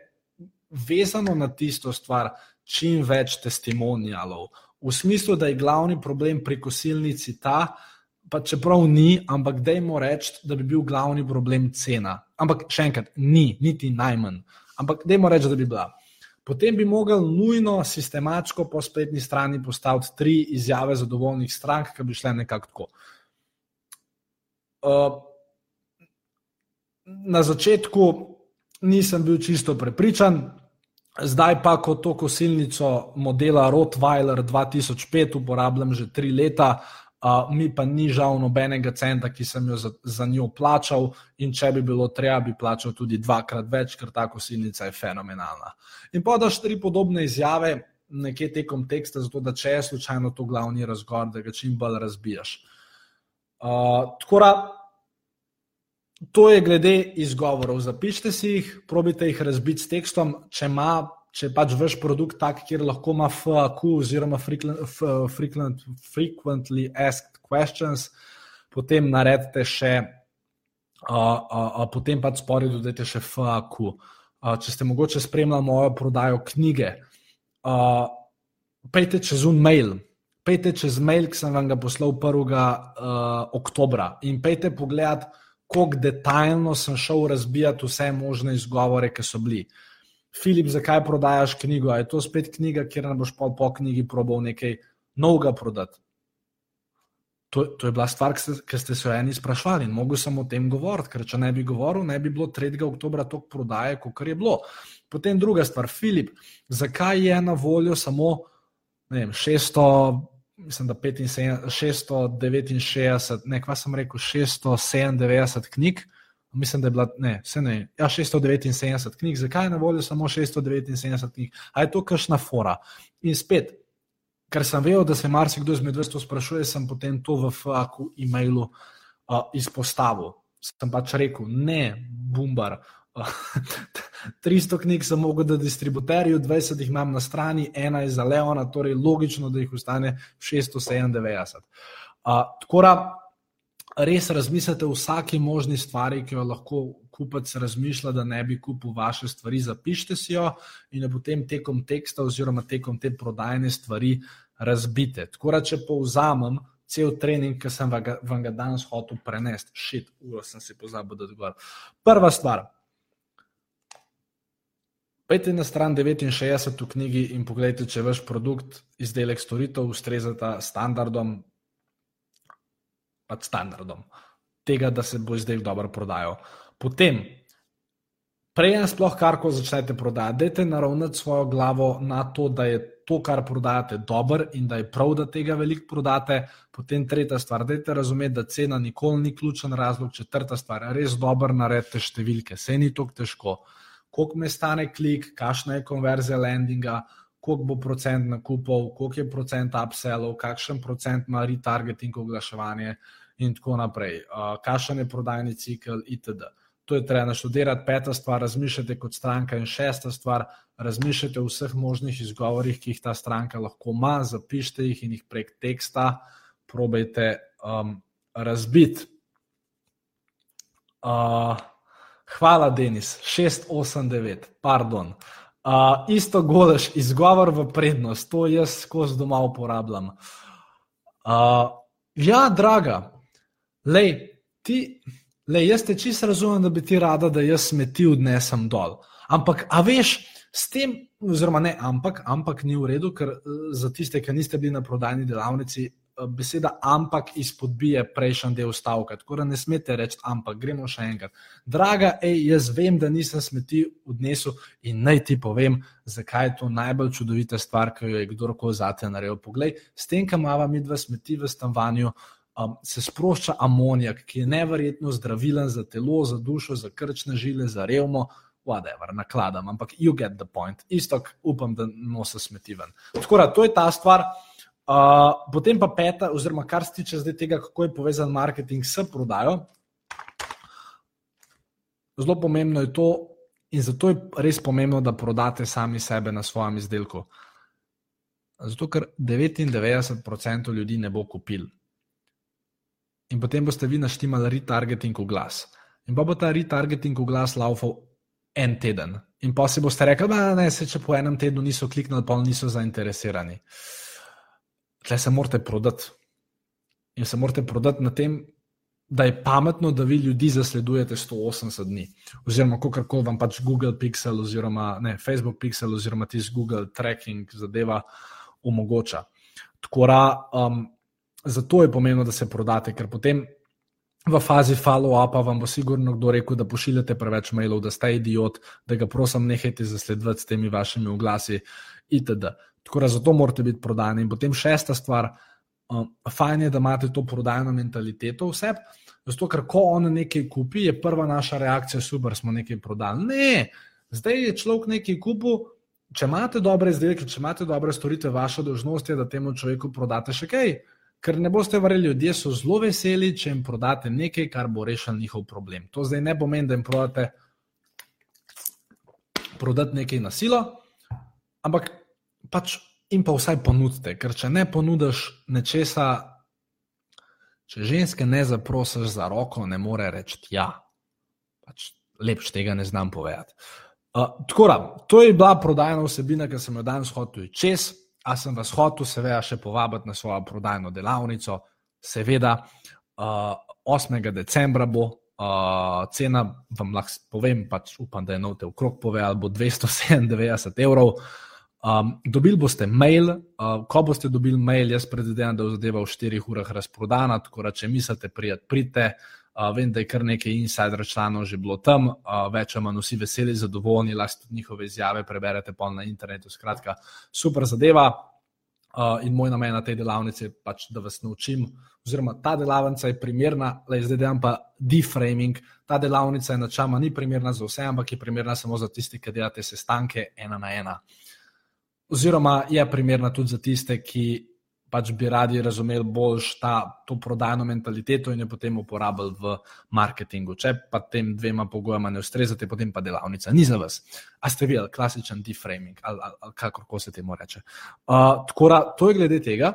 vezano na tisto stvar čim več testimonijalov. V smislu, da je glavni problem pri kosilnici ta, pa čeprav ni, ampak dajmo reči, da bi bil glavni problem cena. Ampak še enkrat, ni, niti najmanj ampak dajmo reči, da bi bila. Potem bi mogel nujno, sistematsko po spletni strani postaviti tri izjave zadovoljnih strank, ki bi šle nekako tako. Uh, na začetku nisem bil čisto prepričan, zdaj pa, ko to kosilnico modela Rottweiler 2005 uporabljam že tri leta, Uh, mi pa ni žal nobenega centa, ki sem jo za, za njo plačal, in če bi bilo treba, bi plačal tudi dvakrat več, ker ta kosilnica je fenomenalna. In podaš tri podobne izjave nekje tekom teksta, zato da če je slučajno to glavni razgovor, da ga čim bolj razbijaš. Uh, tako da, to je glede izgovorov. Zapišite si jih, probite jih razbiti s tekstom, če ima če je pač vaš produkt tak, kjer lahko ima FAQ oziroma frequent, frequently asked questions, potem naredite še, uh, uh, potem pač spori dodajte še FAQ. Uh, če ste mogoče spremljali mojo prodajo knjige, uh, pejte čez un mail. Pejte čez mail, ki sem vam ga poslal 1. Uh, oktobra in pejte pogledat, kako detaljno sem šel razbijati vse možne izgovore, ki so bili. Filip, zakaj prodajaš knjigo? Je to spet knjiga, kjer ne boš po knjigi probal nekaj novega prodati? To, to je bila stvar, ki ste se jo eni sprašvali in mogel sem o tem govoriti, ker če ne bi govoril, ne bi bilo 3. oktobra toliko prodaje, kot je bilo. Potem druga stvar, Filip, zakaj je na voljo samo vem, 600, mislim, 75, 669, ne, kva sem rekel, 697 knjig mislim, da je bila ne, ne, ja, 679 knjig, zakaj je na voljo samo 679 knjig, ali je to kašna fora. In spet, ker sem vedel, da se marsikdo izmed vas to sprašuje, sem potem to v FAQ e-mailu uh, izpostavil. Sem pač rekel, ne, bumbar, 300 knjig sem mogel da distributerju, 20 jih imam na strani, ena je za Leona, torej logično, da jih ostane 697. Uh, tako da res razmislite o vsaki možni stvari, ki jo lahko kupec razmišlja, da ne bi kupil vaše stvari, zapišite si jo in jo potem tekom teksta oziroma tekom te prodajne stvari razbite. Tako da, če povzamem, cel trening, ki sem vam ga danes hotel prenesti, šit, uro sem si pozabil, da odgovorim. Prva stvar. Pejte na stran 69 v knjigi in pogledajte, če vaš produkt, izdelek, storitev ustrezata standardom, pač standardom tega, da se bo izdelek dobro prodajal. Potem, prej sploh karkoli začnete prodajati, dajte naravnati svojo glavo na to, da je to, kar prodajate, dober in da je prav, da tega veliko prodate. Potem tretja stvar, dajte razumeti, da cena nikoli ni ključen razlog. Četrta stvar, res dobro naredite številke, se ni tako težko koliko me stane klik, kakšna je konverzija landinga, koliko bo procent nakupov, koliko je procent upsellov, kakšen procent ima retargeting oglaševanje in tako naprej, uh, kakšen je prodajni cikl itd. To je treba naštudirati. Peta stvar, razmišljate kot stranka in šesta stvar, razmišljate o vseh možnih izgovorih, ki jih ta stranka lahko ima, zapišite jih in jih prek teksta probejte um, razbiti. Uh, Hvala, Denis, 689, pardon. Uh, isto golaš, izgovor v prednost, to jaz skozi doma uporabljam. Uh, ja, draga, lej, ti, lej, jaz te čisto razumem, da bi ti rada, da jaz smeti odnesem dol. Ampak, a veš, s tem, oziroma ne, ampak, ampak ni v redu, ker za tiste, ki niste bili na prodajni delavnici, beseda ampak izpodbije prejšnji del stavka. Tako da ne smete reči ampak, gremo še enkrat. Draga, ej, jaz vem, da nisem smeti odnesel in naj ti povem, zakaj je to najbolj čudovita stvar, ki jo je kdorkoli zate naredil. Poglej, s tem, kam imamo mi dva smeti v stanovanju. Um, se sprošča amonijak, ki je neverjetno zdravilen za telo, za dušo, za krčne žile, za revmo, whatever, nakladam, ampak you get the point. Isto, upam, da nosa smeti ven. Tako da, to je ta stvar potem pa peta, oziroma kar se tiče zdaj tega, kako je povezan marketing s prodajo. Zelo pomembno je to, in zato je res pomembno, da prodate sami sebe na svojem izdelku. Zato, ker 99% ljudi ne bo kupil. In potem boste vi naštemali retargeting v glas. In pa bo ta retargeting v glas laufal en teden. In pa si boste rekli, da ne, se če po enem tednu niso kliknili, pa niso zainteresirani. Uh, tle se morate prodati. In se morate prodati na tem, da je pametno, da vi ljudi zasledujete 180 dni. Oziroma, kako koli vam pač Google Pixel, oziroma ne, Facebook Pixel, oziroma tisti Google Tracking zadeva omogoča. Tako da, um, zato je pomembno, da se prodate, ker potem. V fazi follow-upa vam bo sigurno kdo rekel, da pošiljate preveč mailov, da ste idiot, da ga prosim, nehajte zasledovati s temi vašimi oglasi itd. Tako da zato morate biti prodajni. In potem šesta stvar, um, fajn je, da imate to prodajno mentaliteto vse. Zato, ker ko on nekaj kupi, je prva naša reakcija, super, smo nekaj prodali. Ne, zdaj je človek nekaj kupil. Če imate dobre izdelke, če imate dobre storitve, vaša dožnost je, da temu človeku prodate še kaj. Ker ne boste verjeli, ljudje so zelo veseli, če jim prodate nekaj, kar bo rešil njihov problem. To zdaj ne pomeni, da jim prodate prodati nekaj na silo, ampak pač in pa vsaj ponudite, ker če ne ponudiš nečesa, če ženske ne zaprosiš za roko, ne more reči ja. Pač lepš tega ne znam povedati. Uh, tako da, to je bila prodajna vsebina, ki sem jo danes hotel čez. A sem vas hotel, seveda, še povabiti na svojo prodajno delavnico. Seveda, uh, 8. decembra bo uh, cena, vam lahko povem, pač upam, da je note v krog povedal, bo 297 evrov. Um, dobili boste mail, uh, ko boste dobili mail, jaz predvidevam, da bo zadeva v 4 urah razprodana. Tako da, če mislite, prijeti, pridite. Uh, vem, da je kar nekaj insider članov že bilo tam, uh, več ali manj vsi veseli, zadovoljni, lahko tudi njihove izjave preberete na internetu. Skratka, super zadeva. Uh, in moj namen na tej delavnici je pač, da vas naučim, oziroma ta delavnica je primerna, le zdaj delam pa deframing. Ta delavnica je načela ni primerna za vse, ampak je primerna samo za tiste, ki delate sestanke ena na ena oziroma je primerna tudi za tiste, ki pač bi radi razumeli bolj ta, to prodajno mentaliteto in jo potem uporabljali v marketingu. Če pa tem dvema pogojama ne ustrezate, potem pa delavnica ni za vas. A ste videli klasičen deframing ali, ali, ali kako se temu reče. Uh, tako da to je glede tega.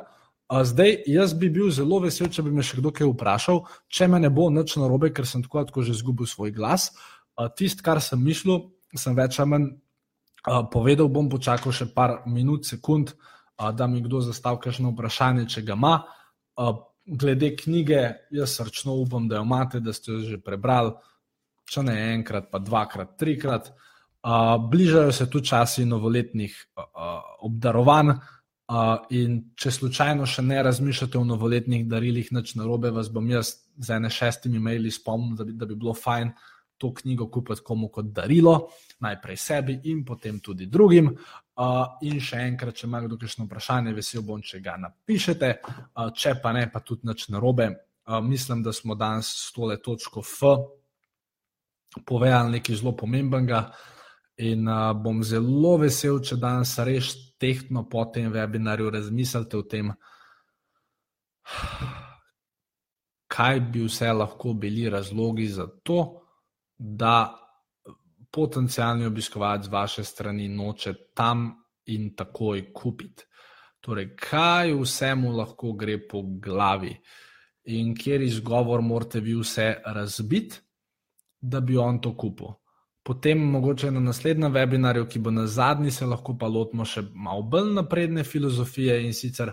Uh, zdaj, jaz bi bil zelo vesel, če bi me še kdo kaj vprašal, če me ne bo nič narobe, ker sem tako, tako že izgubil svoj glas. Uh, Tisto, kar sem mislil, sem več ali manj uh, povedal, bom počakal še par minut, sekund. Uh, da mi kdo zastavi kakšno vprašanje, če ga ima. Glede knjige, jaz srčno upam, da jo imate, da ste jo že prebrali, če ne enkrat, pa dvakrat, trikrat. Bližajo se tu časi novoletnih obdarovanj. Uh, in če slučajno še ne razmišljate o novoletnih darilih, nič narobe, vas bom jaz z ene šestimi maili spomnil, da, da bi bilo fajn to knjigo kupiti komu kot darilo, najprej sebi in potem tudi drugim. Uh, in še enkrat, če ima kdo kakšno vprašanje, vesel bom, če ga napišete, uh, če pa ne, pa tudi nič narobe. Uh, mislim, da smo danes s tole točko F povedali nekaj zelo pomembnega. In uh, bom zelo vesel, če danes res tehtno po tem webinarju razmislite o tem, kaj bi vse lahko bili razlogi za to, da potencijalni obiskovalec z vaše strani noče tam in takoj kupiti. Torej, kaj vsemu lahko gre po glavi in kjer izgovor morate vi vse razbiti, da bi on to kupil. Potem, mogoče na naslednjem webinarju, ki bo na zadnji, se lahko pa lotimo še malo bolj napredne filozofije in sicer,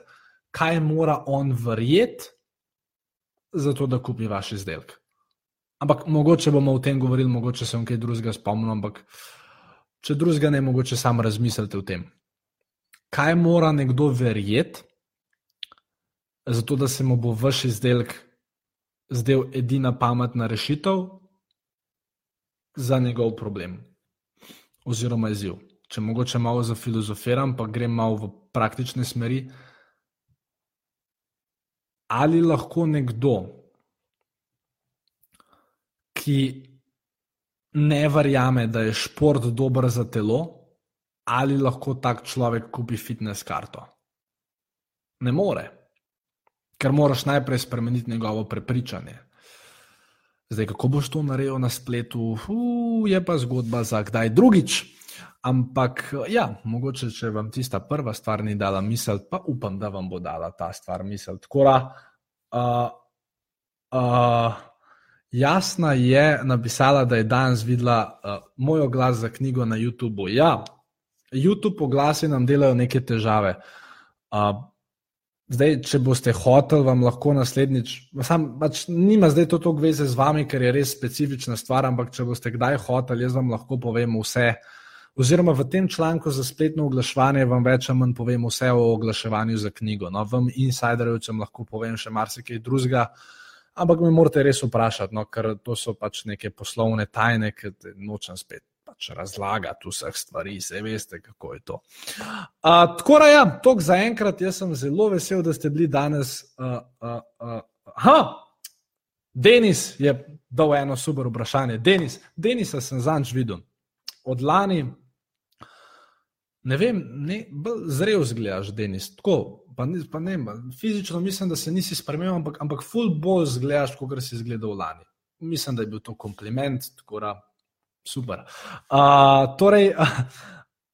kaj mora on verjeti, zato da kupi vaš izdelek. Ampak mogoče bomo o tem govorili, mogoče se vam kaj drugega spomnim, ampak če drugega ne, mogoče samo razmislite o tem. Kaj mora nekdo verjeti, zato da se mu bo vaš izdelek zdel edina pametna rešitev za njegov problem oziroma izziv. Če mogoče malo zafilozofiram, pa grem malo v praktične smeri. Ali lahko nekdo, ki ne verjame, da je šport dober za telo, ali lahko tak človek kupi fitness karto. Ne more, ker moraš najprej spremeniti njegovo prepričanje. Zdaj, kako boš to naredil na spletu, uh, je pa zgodba za kdaj drugič. Ampak, ja, mogoče, če vam tista prva stvar ni dala misel, pa upam, da vam bo dala ta stvar misel. Tako da, uh, uh, Jasna je napisala, da je danes videla uh, moj oglas za knjigo na YouTubu. Ja, YouTube oglasi nam delajo neke težave. Uh, zdaj, če boste hoteli, vam lahko naslednjič, sam, pač nima zdaj to toliko veze z vami, ker je res specifična stvar, ampak če boste kdaj hoteli, jaz vam lahko povem vse. Oziroma, v tem članku za spletno oglaševanje vam več ali manj povem vse o oglaševanju za knjigo. No, vam, insiderjem, lahko povem še marsikaj drugega. Ampak me morate res vprašati, no, ker to so pač neke poslovne tajne, ki nočem spet pač razlagati vseh stvari, vse veste, kako je to. Uh, tako da, ja, to za enkrat, jaz sem zelo vesel, da ste bili danes. Uh, uh, uh, ha, Denis je dal eno super vprašanje. Denis, Denisa sem zanč videl. Od lani, ne vem, ne, zrel zgledaš, Denis. Tako, pa, ne, pa ne, fizično mislim, da se nisi spremenil, ampak, ampak ful bolj zgledaš, kot si izgledal lani. Mislim, da je bil to kompliment, tako da super. Uh, torej, uh,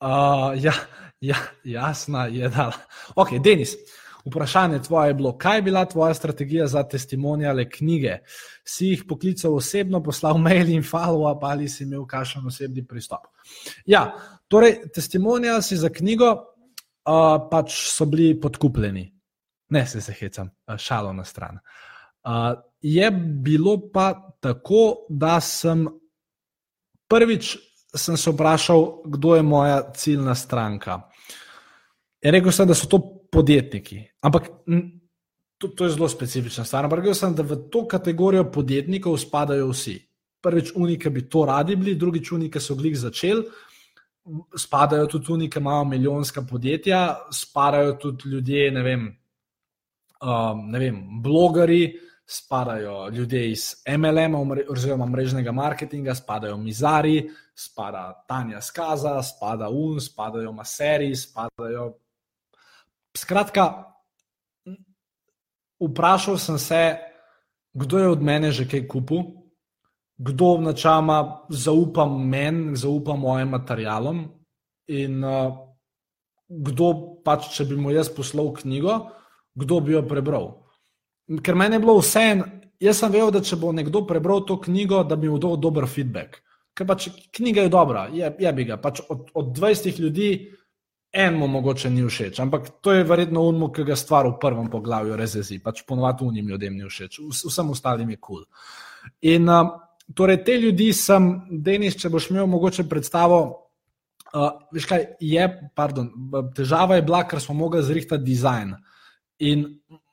uh, ja, ja, jasna je, da. Ok, Denis. Vprašanje tvoje je bilo, kaj je bila tvoja strategija za testimonijale knjige? Si jih poklical osebno, poslal mail in follow-up ali si imel kakšen osebni pristop? Ja, torej, testimonijal si za knjigo, uh, pač so bili podkupljeni. Ne, se se hecam, šalo na stran. Uh, je bilo pa tako, da sem prvič sem se vprašal, kdo je moja ciljna stranka. Je rekel sem, da so to podjetniki. Ampak to, to je zelo specifična stvar. Ampak rekel sem, da v to kategorijo podjetnikov spadajo vsi. Prvič, unike bi to radi bili, drugič, unike so glih začeli spadajo tudi tu neke malo milijonska podjetja, spadajo tudi ljudje, ne vem, um, ne vem blogeri, spadajo ljudje iz MLM, oziroma mrežnega marketinga, spadajo mizari, spada Tanja Skaza, spada UN, spadajo maseri, spadajo. Skratka, vprašal sem se, kdo je od mene že kaj kupil, kdo načama zaupa meni, zaupa mojim materialom in uh, kdo pač, če bi mu jaz poslal knjigo, kdo bi jo prebral. Ker meni je bilo vse en, jaz sem vedel, da če bo nekdo prebral to knjigo, da bi mu dal dober feedback. Ker pač knjiga je dobra, je, je bi ga. Pač od, od 20 ljudi enemu mogoče ni všeč, ampak to je verjetno unmo, ki ga stvar v prvem poglavju rezezi. Pač ponovadi unim ljudem ni všeč, vsem ostalim je kul. Cool. In uh, torej te ljudi sem, Denis, če boš imel mogoče predstavo. Uh, veš kaj, je, pardon, težava je bila, ker smo mogli zrihtati dizajn. In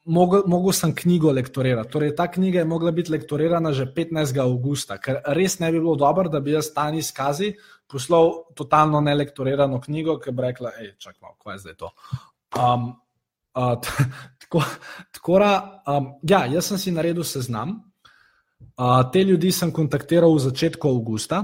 mogel sem knjigo lektorirati. Torej, ta knjiga je mogla biti lektorirana že 15. augusta, ker res ne bi bilo dobro, da bi jaz stani skazi poslal totalno nelektorirano knjigo, ki bi rekla, hej, čak malo, kaj je zdaj to. Um, uh, tako, tako da, um, ja, jaz sem si naredil seznam. Uh, te ljudi sem kontaktiral v začetku avgusta.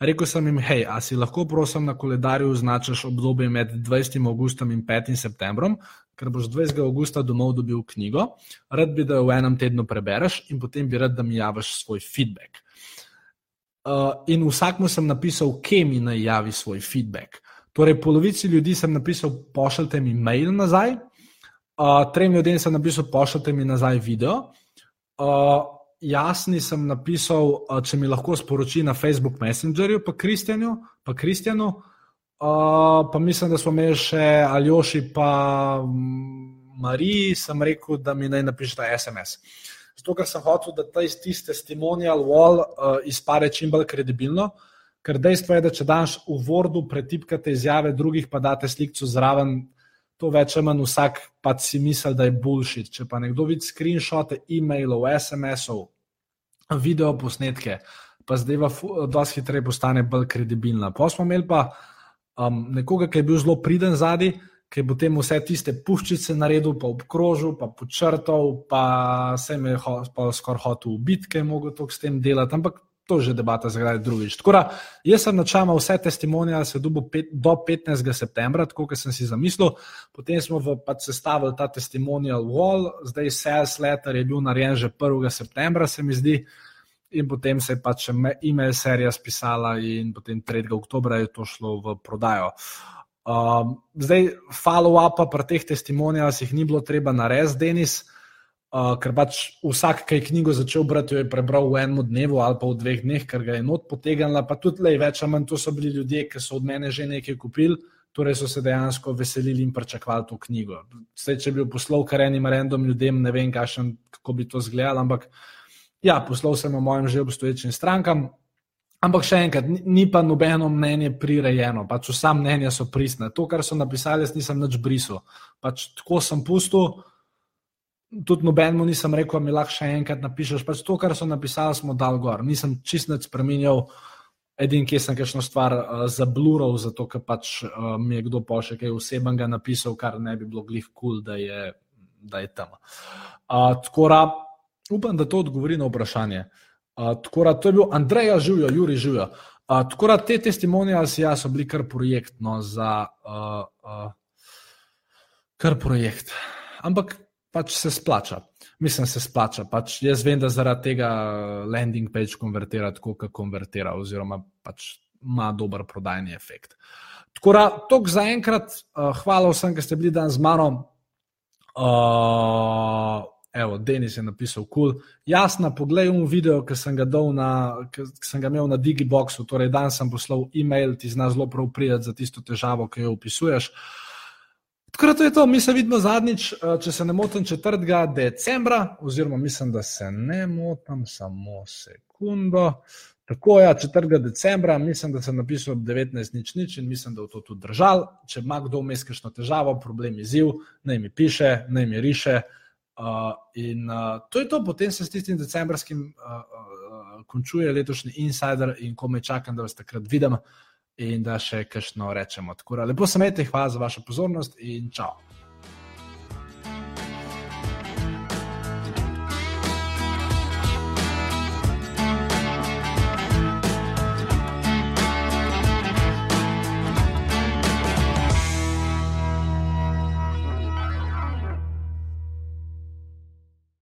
Rekl sem jim, hej, a si lahko prosim na koledarju označiš obdobje med 20. augustom in 5. septembrom, ker boš 20. augusta domov dobil knjigo, rad bi, da jo v enem tednu prebereš in potem bi rad, da mi javiš svoj feedback. Uh, in vsakmu sem napisal, kje mi naj javi svoj feedback. Torej, polovici ljudi sem napisal, pošljite mi mail nazaj, uh, trem ljudem sem napisal, pošljite mi nazaj video. Uh, jasni sem napisal, uh, če mi lahko sporoči na Facebook Messengerju, pa Kristjanu, pa Kristjanu, pa mislim, da smo imeli še Aljoši, pa Mariji, sem rekel, da mi naj napišete SMS. Zato, ker sem hotel, da ta isti testimonial wall uh, izpade čim bolj kredibilno, ker dejstvo je, da če daš v Wordu pretipkate izjave drugih, pa date sliko zraven, to več ali manj vsak pa si misli, da je bullshit. Če pa nekdo vidi screenshote, e-mailov, SMS-ov, video posnetke, pa zdaj pa dosti hitreje postane bolj kredibilna. Pa smo imeli pa um, nekoga, ki je bil zelo priden zadnji, ki je potem vse tiste puščice naredil, pa obkrožil, pa počrtal, pa se jim je ho, skoraj hotel ubiti, ker je mogel to s tem delati. Ampak to je že debata kdaj drugič. Tako da jaz sem načama vse testimonije se dubo pet, do 15. septembra, tako kot sem si zamislil. Potem smo v, pač sestavili ta testimonial wall, zdaj sales letter je bil narejen že 1. septembra, se mi zdi in potem se je pač e-mail serija spisala, in potem 3. oktober je to šlo v prodajo. Um, zdaj, follow-up pri teh testimonijah jih ni bilo treba narediti, Denis, uh, ker pač vsak, ki je knjigo začel brati, jo je prebral v enem dnevu ali pa v dveh dneh, ker ga je not potegnila. Pa tudi lej, več ali manj to so bili ljudje, ki so od mene že nekaj kupili. Torej so se dejansko veselili in pričakovali to knjigo. Zdaj, če bi jo poslal kar enim random ljudem, ne vem, kašen, kako bi to izgledalo, ampak uh, Ja, poslal sem o mojim že obstoječim strankam, ampak še enkrat, ni pa nobeno mnenje prirejeno, pač vsa mnenja so pristna. To, kar so napisali, jaz nisem nič brisal. Pač tako sem pustil, tudi nobenemu nisem rekel, mi lahko še enkrat napišeš. Pač to, kar so napisali, smo dal gor. Nisem čist nič spremenjal. Edin, ki sem kakšno stvar uh, zablural, zato ker pač uh, mi je kdo pa še kaj osebnega napisal, kar ne bi bilo glih kul, cool, da, da je tam. Uh, tako da upam, da to odgovori na vprašanje. Uh, tako da to je bil Andrej, živijo, Juri, živijo. Uh, tako da te testimonije ja, so bili kar projekt, no, za uh, uh, kar projekt. Ampak pač se splača. Mislim, se splača. Pač jaz vem, da zaradi tega landing page konvertira tako, kot konvertira, oziroma pač ima dober prodajni efekt. Tako da, to za enkrat, uh, hvala vsem, ki ste bili danes z mano. Uh, Evo, Denis je napisal, kul. Cool. Jasno, poglej v video, ki sem ga, na, ki sem ga imel na Digiboxu, torej dan sem poslal e-mail, ti zna zelo prav prijeti za tisto težavo, ki jo opisuješ. Tako da to je to, mi se vidimo zadnjič, eh, če se ne motim, 4. decembra, oziroma mislim, da se ne motim, samo sekundo. Tako je, ja, 4. decembra, mislim, da sem napisal 19 nič nič in mislim, da bo to tudi držal. Če ima kdo vmes kakšno težavo, problem izziv, naj mi piše, naj mi riše. Uh, in uh, to je to, potem se s tistim decembrskim uh, uh, končuje letošnji insider in ko me čakam, da vas takrat vidim in da še kajšno rečemo. Tako lepo se imejte, hvala za vašo pozornost in čau.